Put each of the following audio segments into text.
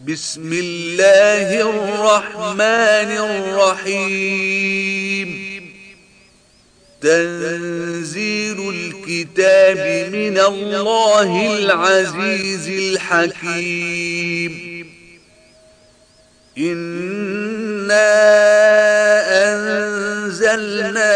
بسم الله الرحمن الرحيم. تنزيل الكتاب من الله العزيز الحكيم. إنا أنزلنا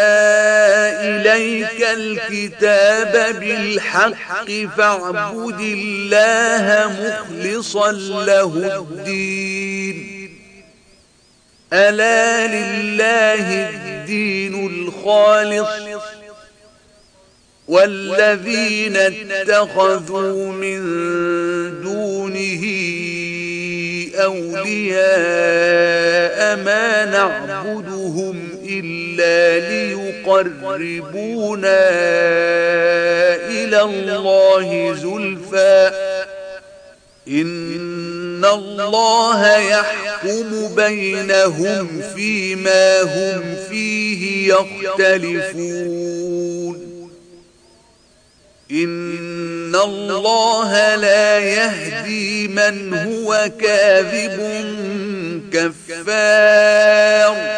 إليك الكتاب بالحق فاعبد الله مخلصا له الدين. ألا لله الدين الخالص. والذين اتخذوا من دونه أولياء ما نعبدهم إلا ليقربونا إلى الله زلفى. إن الله يحكم بينهم فيما هم فيه يختلفون. إن الله لا يهدي من هو كاذب كفار.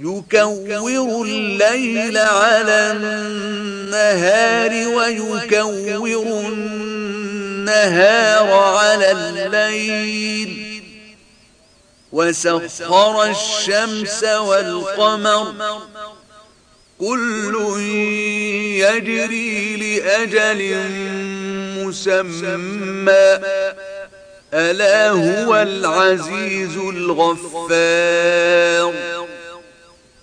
يكور الليل على النهار ويكور النهار على الليل. وسخر الشمس والقمر. كل يجري لأجل مسمى. ألا هو العزيز الغفار.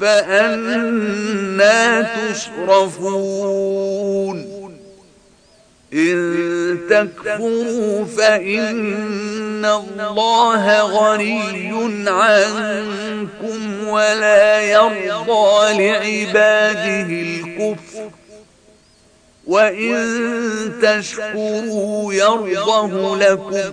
فأنا تصرفون. إن تكفروا فإن الله غني عنكم ولا يرضى لعباده الكفر. وإن تشكروا يرضه لكم.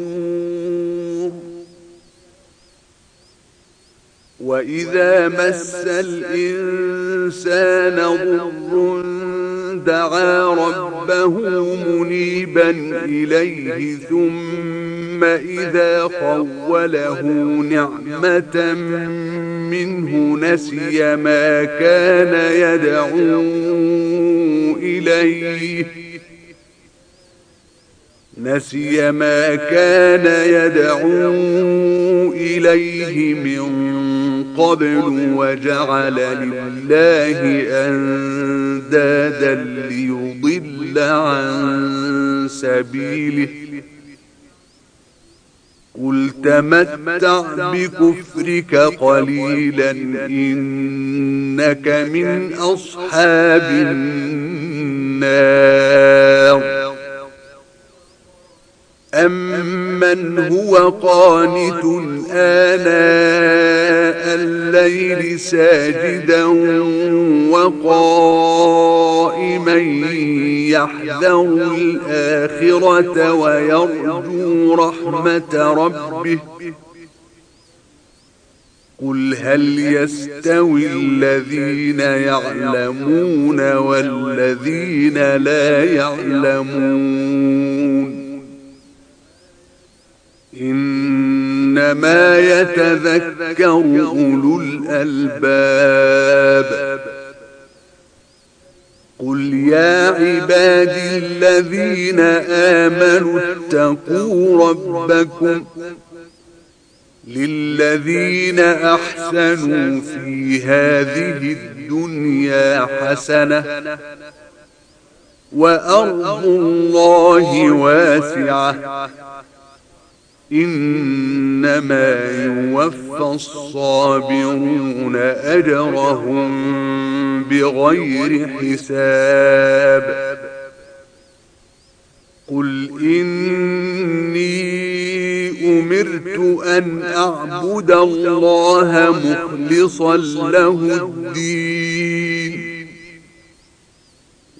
وإذا مس الإنسان ضر دعا ربه منيبا إليه ثم إذا خوله نعمة منه نسي ما كان يدعو إليه نسي ما كان يدعو إليه من قبل وجعل لله أندادا ليضل عن سبيله. قل تمتع بكفرك قليلا إنك من أصحاب النار. أمن هو قانت آناء الليل ساجدا وقائما يحذر الآخرة ويرجو رحمة ربه. قل هل يستوي الذين يعلمون والذين لا يعلمون؟ إنما يتذكر أولو الألباب. قل يا عبادي الذين آمنوا اتقوا ربكم للذين أحسنوا في هذه الدنيا حسنة وأرض الله واسعة. إنما يوفى الصابرون أجرهم بغير حساب. قل إني أمرت أن أعبد الله مخلصا له الدين.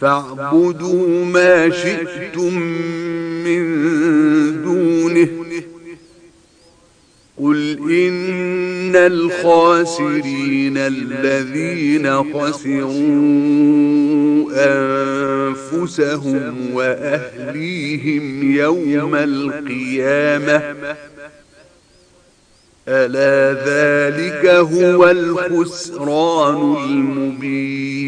فاعبدوا ما شئتم من دونه. قل إن الخاسرين الذين خسروا أنفسهم وأهليهم يوم القيامة. ألا ذلك هو الخسران المبين.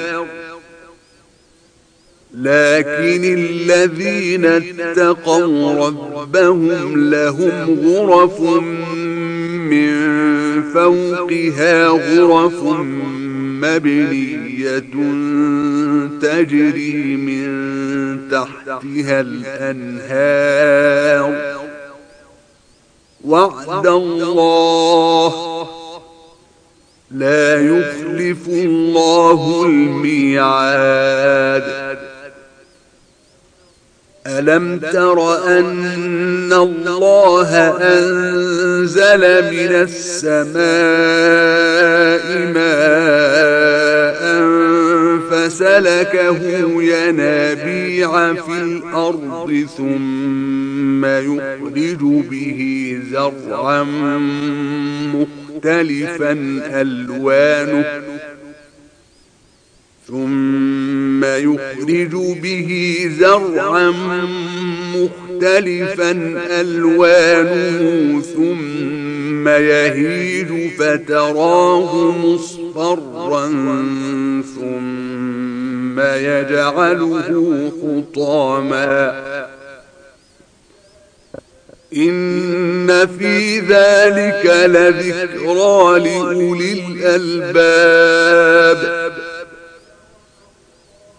لكن الذين اتقوا ربهم لهم غرف من فوقها غرف مبنية تجري من تحتها الأنهار. وعد الله لا يخلف الله الميعاد. ألم تر أن الله أنزل من السماء ماء فسلكه ينابيع في الأرض ثم يخرج به زرعا مختلفا ألوانه ثم يخرج به زرعا مختلفا ألوانه ثم يهيج فتراه مصفرا ثم يجعله حطاما إن في ذلك لذكرى لأولي الألباب.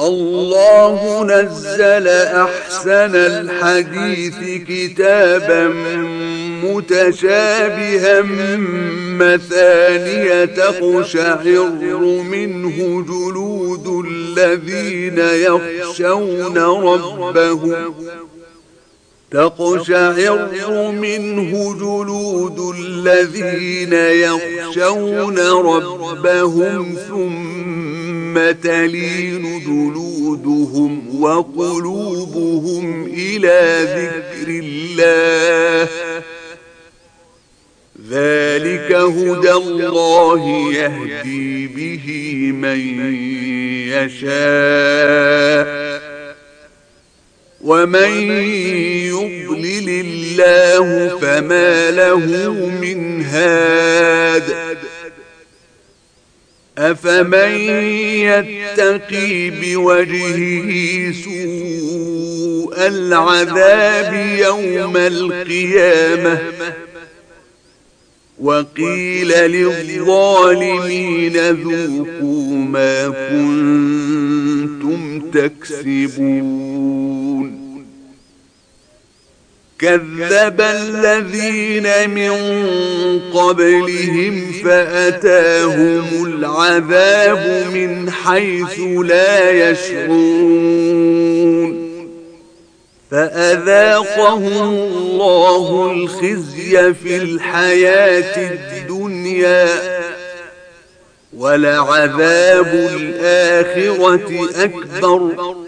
الله نزل أحسن الحديث كتابا متشابها مثانية تقشعر منه جلود الذين يخشون ربهم. تقشعر منه جلود الذين يخشون ربهم ثم تلين جلودهم وقلوبهم إلى ذكر الله ذلك هدى الله يهدي به من يشاء ومن يضلل الله فما له من هاد أفمن يتقي بوجهه سوء العذاب يوم القيامة؟ وقيل للظالمين ذوقوا ما كنتم تكسبون. كذب الذين من قبلهم فأتاهم العذاب من حيث لا يشعرون. فأذاقهم الله الخزي في الحياة الدنيا ولعذاب الآخرة أكبر.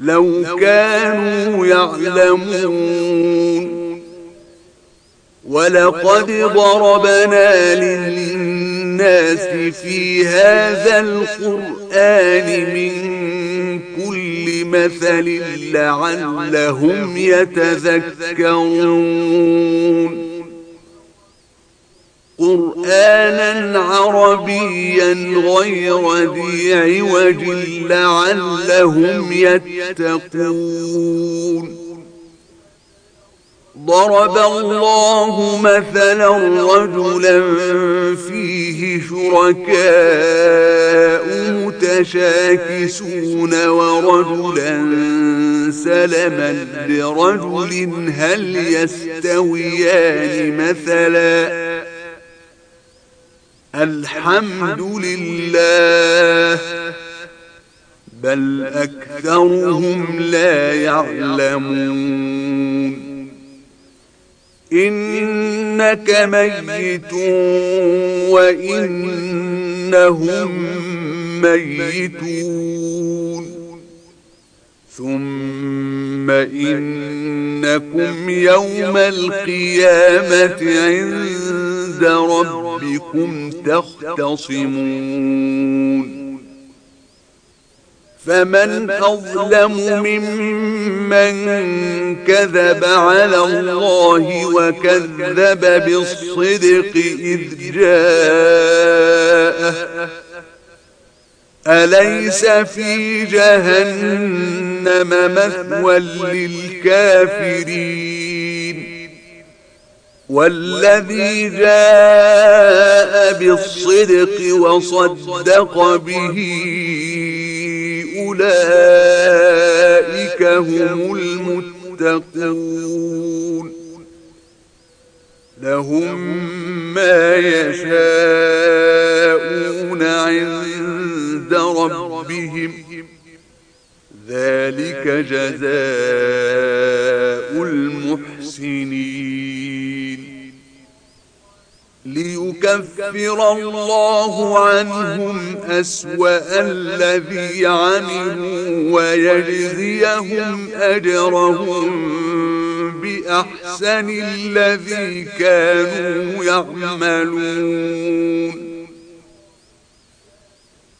لو كانوا يعلمون. ولقد ضربنا للناس في هذا القرآن من كل مثل لعلهم يتذكرون. قرآنا عربيا غير ذي عوج لعلهم يتقون. ضرب الله مثلا رجلا فيه شركاء متشاكسون ورجلا سلما لرجل هل يستويان مثلا؟ الحمد لله بل أكثرهم لا يعلمون. إنك ميت وإنهم ميتون. ثم إنكم يوم القيامة عند ربكم تختصمون. فمن أظلم ممن كذب على الله وكذب بالصدق إذ جاءه. أليس في جهنم مثوى للكافرين؟ والذي جاء بالصدق وصدق به أولئك هم المتقون. لهم ما يشاءون عند ربهم. ذلك جزاء المحسنين. ليكفر الله عنهم أسوأ الذي عملوا ويجزيهم أجرهم بأحسن الذي كانوا يعملون.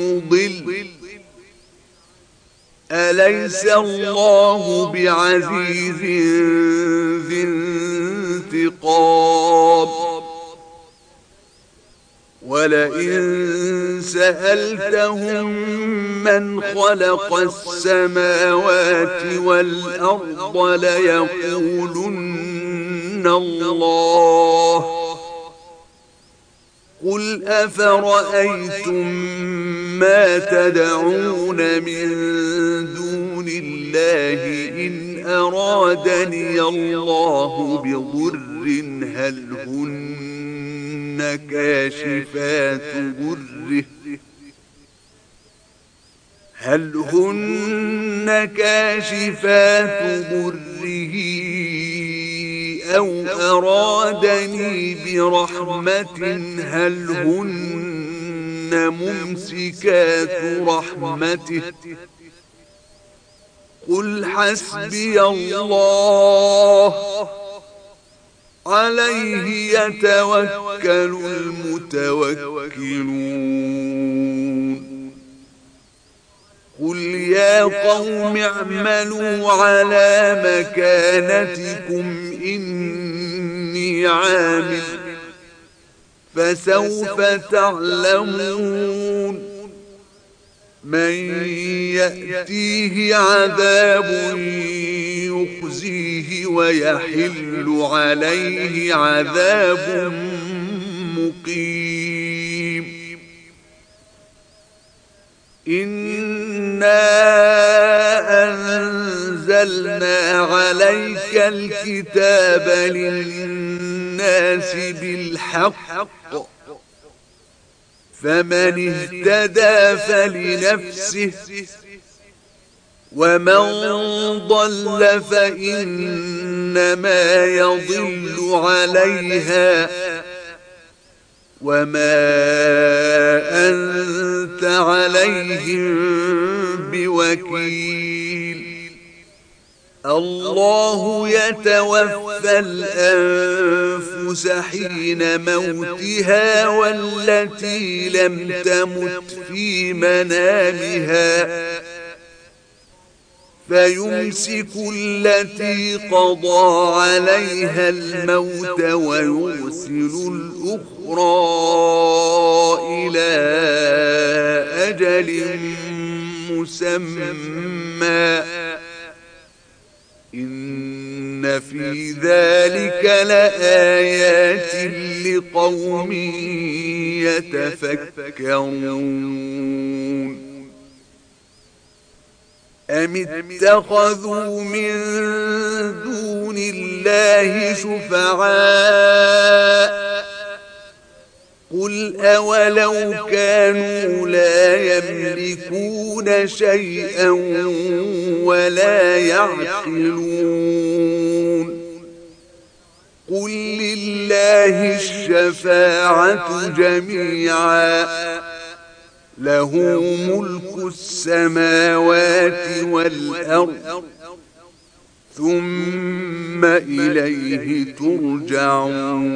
مضل. أليس الله بعزيز ذي انتقام؟ ولئن سألتهم من خلق السماوات والأرض ليقولن الله. قل أفرأيتم ما تدعون من دون الله إن أرادني الله بضر هل هن كاشفات ضره؟ هل هن كاشفات ضره أو أرادني برحمة؟ هل هن ممسكات رحمته. قل حسبي الله. عليه يتوكل المتوكلون. قل يا قوم اعملوا على مكانتكم إني عامل فسوف تعلمون من يأتيه عذاب يخزيه ويحل عليه عذاب مقيم. إنا أنزلنا عليك الكتاب للناس بالحق فمن اهتدى فلنفسه ومن ضل فإنما يضل عليها وما أنت عليهم بوكيل الله يتوفى الأنفس حين موتها والتي لم تمت في منامها فيمسك التي قضى عليها الموت ويرسل الأخرى إلى أجل مسمى. إن في ذلك لآيات لقوم يتفكرون. أم اتخذوا من دون الله شفعاء قل أولو كانوا لا يملكون شيئا ولا يعقلون قل لله الشفاعة جميعا له ملك السماوات والأرض. ثم إليه ترجعون.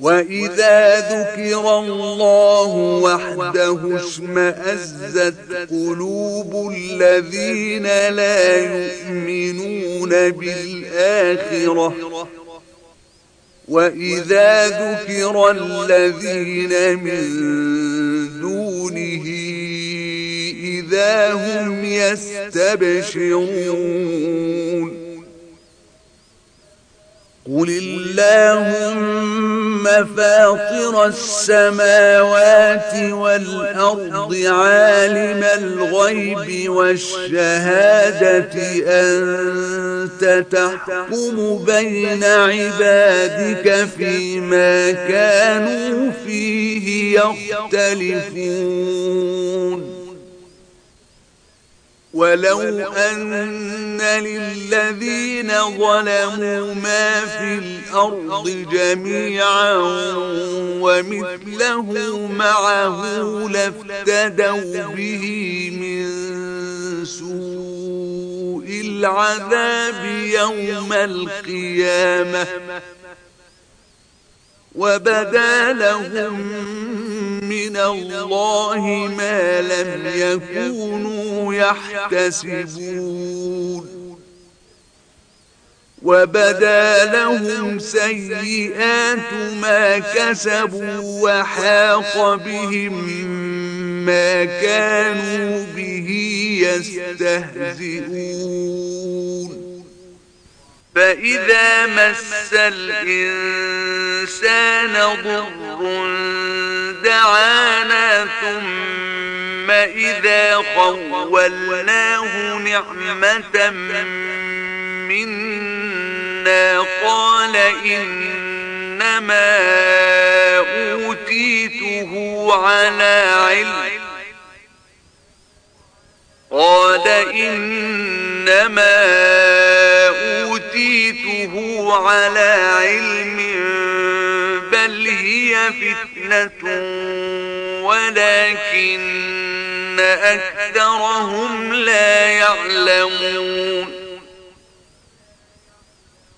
وإذا ذكر الله وحده اشمأزت قلوب الذين لا يؤمنون بالآخرة. وإذا ذكر الذين من دونه إذا هم يستبشرون قل اللهم فاطر السماوات والأرض عالم الغيب والشهادة أنت تحكم بين عبادك فيما كانوا فيه يختلفون. ولو أن للذين ظلموا ما في الأرض جميعا ومثله معه لافتدوا به من سوء العذاب يوم القيامة. وبدا لهم من الله ما لم يكونوا يحتسبون. وبدا لهم سيئات ما كسبوا وحاق بهم ما كانوا به يستهزئون. فإذا مس الإنسان ضر دعانا ثم إذا خولناه نعمة منا قال إنما أوتيته على علم. قال إنما أوتيته على علم بل هي فتنة ولكن أكثرهم لا يعلمون.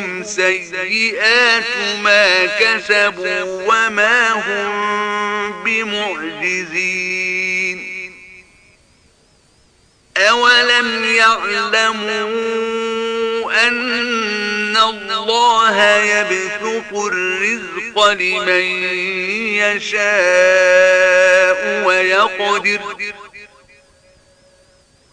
سيصيبهم سيئات ما كسبوا وما هم بمعجزين. أولم يعلموا أن الله يبثق الرزق لمن يشاء ويقدر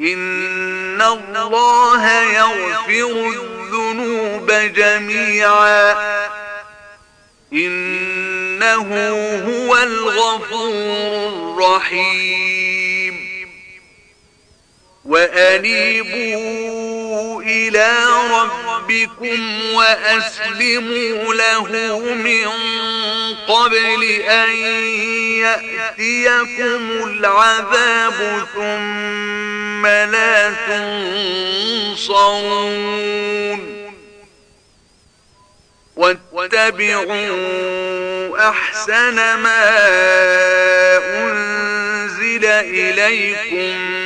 إن الله يغفر الذنوب جميعا. إنه هو الغفور الرحيم. وأنيبوا إلى ربكم وأسلموا له من قبل أن يأتيكم العذاب ثم لا تنصرون. واتبعوا أحسن ما أنزل إليكم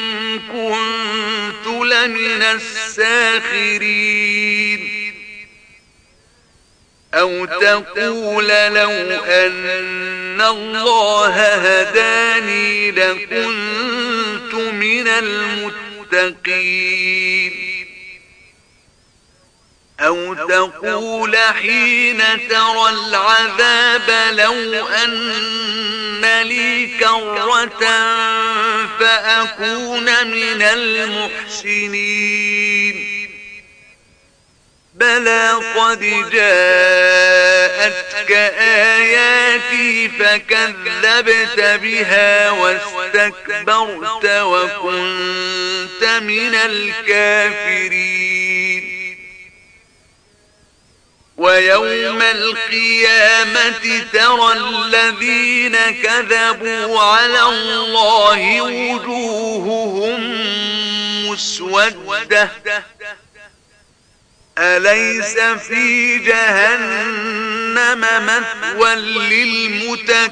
كنت لمن الساخرين. أو تقول لو أن الله هداني لكنت من المتقين. أو تقول حين ترى العذاب لو أن لي كرة فأكون من المحسنين. بلى قد جاءتك آياتي فكذبت بها واستكبرت وكنت من الكافرين. ويوم القيامة ترى الذين كذبوا على الله وجوههم مسودة. أليس في جهنم مثوى للمتكبرين؟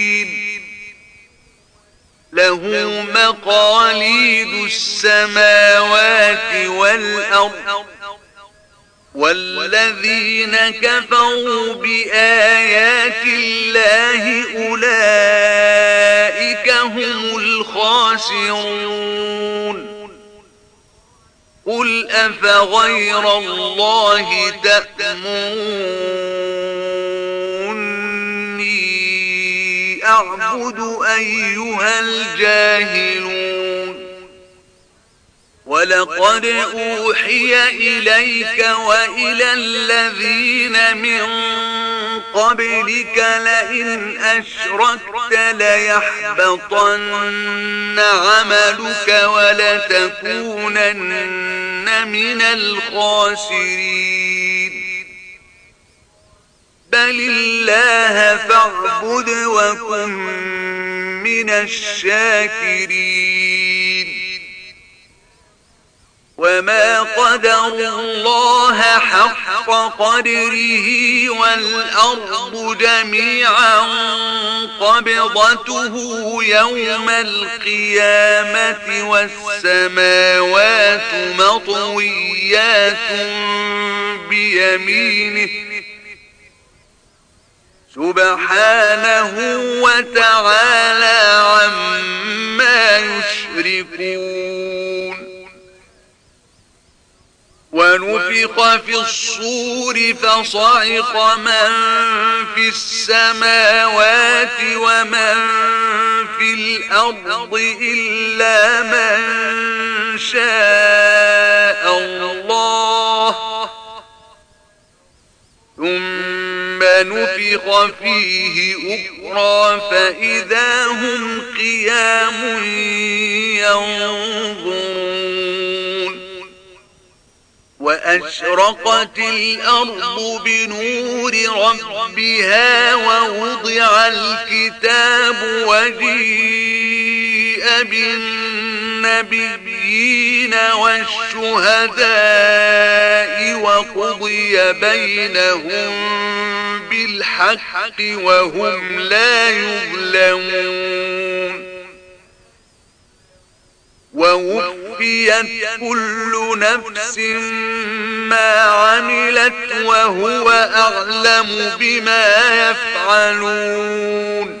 له مقاليد السماوات والأرض والذين كفروا بآيات الله أولئك هم الخاسرون. قل أفغير الله تأموني أعبد أيها الجاهلون. ولقد أوحي إليك وإلى الذين من قبلك لئن أشركت ليحبطن عملك ولتكونن من الخاسرين. بل الله فاعبد وكن من الشاكرين وما قدر الله حق قدره والأرض جميعا قبضته يوم القيامة والسماوات مطويات بيمينه سبحانه وتعالى عما يشركون. ونفق في الصور فصعق من في السماوات ومن في الأرض إلا من شاء. ثم نفخ فيه أخرى فإذا هم قيام ينظرون. وأشرقت الأرض بنور ربها ووضع الكتاب وجيء بالنبيين والشهداء وقضي بينهم بالحق وهم لا يظلمون. ووفيت كل نفس ما عملت وهو أعلم بما يفعلون.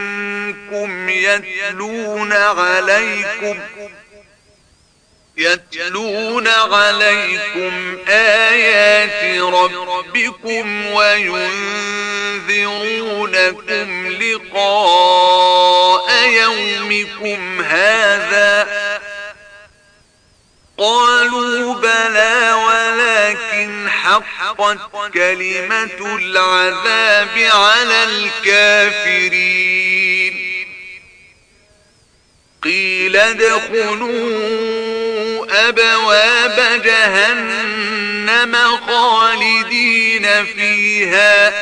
يتلون عليكم يتلون عليكم آيات ربكم وينذرونكم لقاء يومكم هذا قالوا بلى ولكن حقت كلمة العذاب على الكافرين قيل ادخلوا أبواب جهنم خالدين فيها.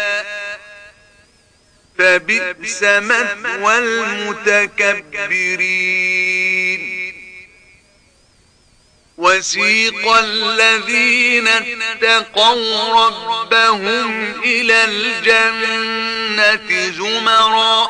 فبئس مثوى المتكبرين. وسيق الذين اتقوا ربهم إلى الجنة زمرا.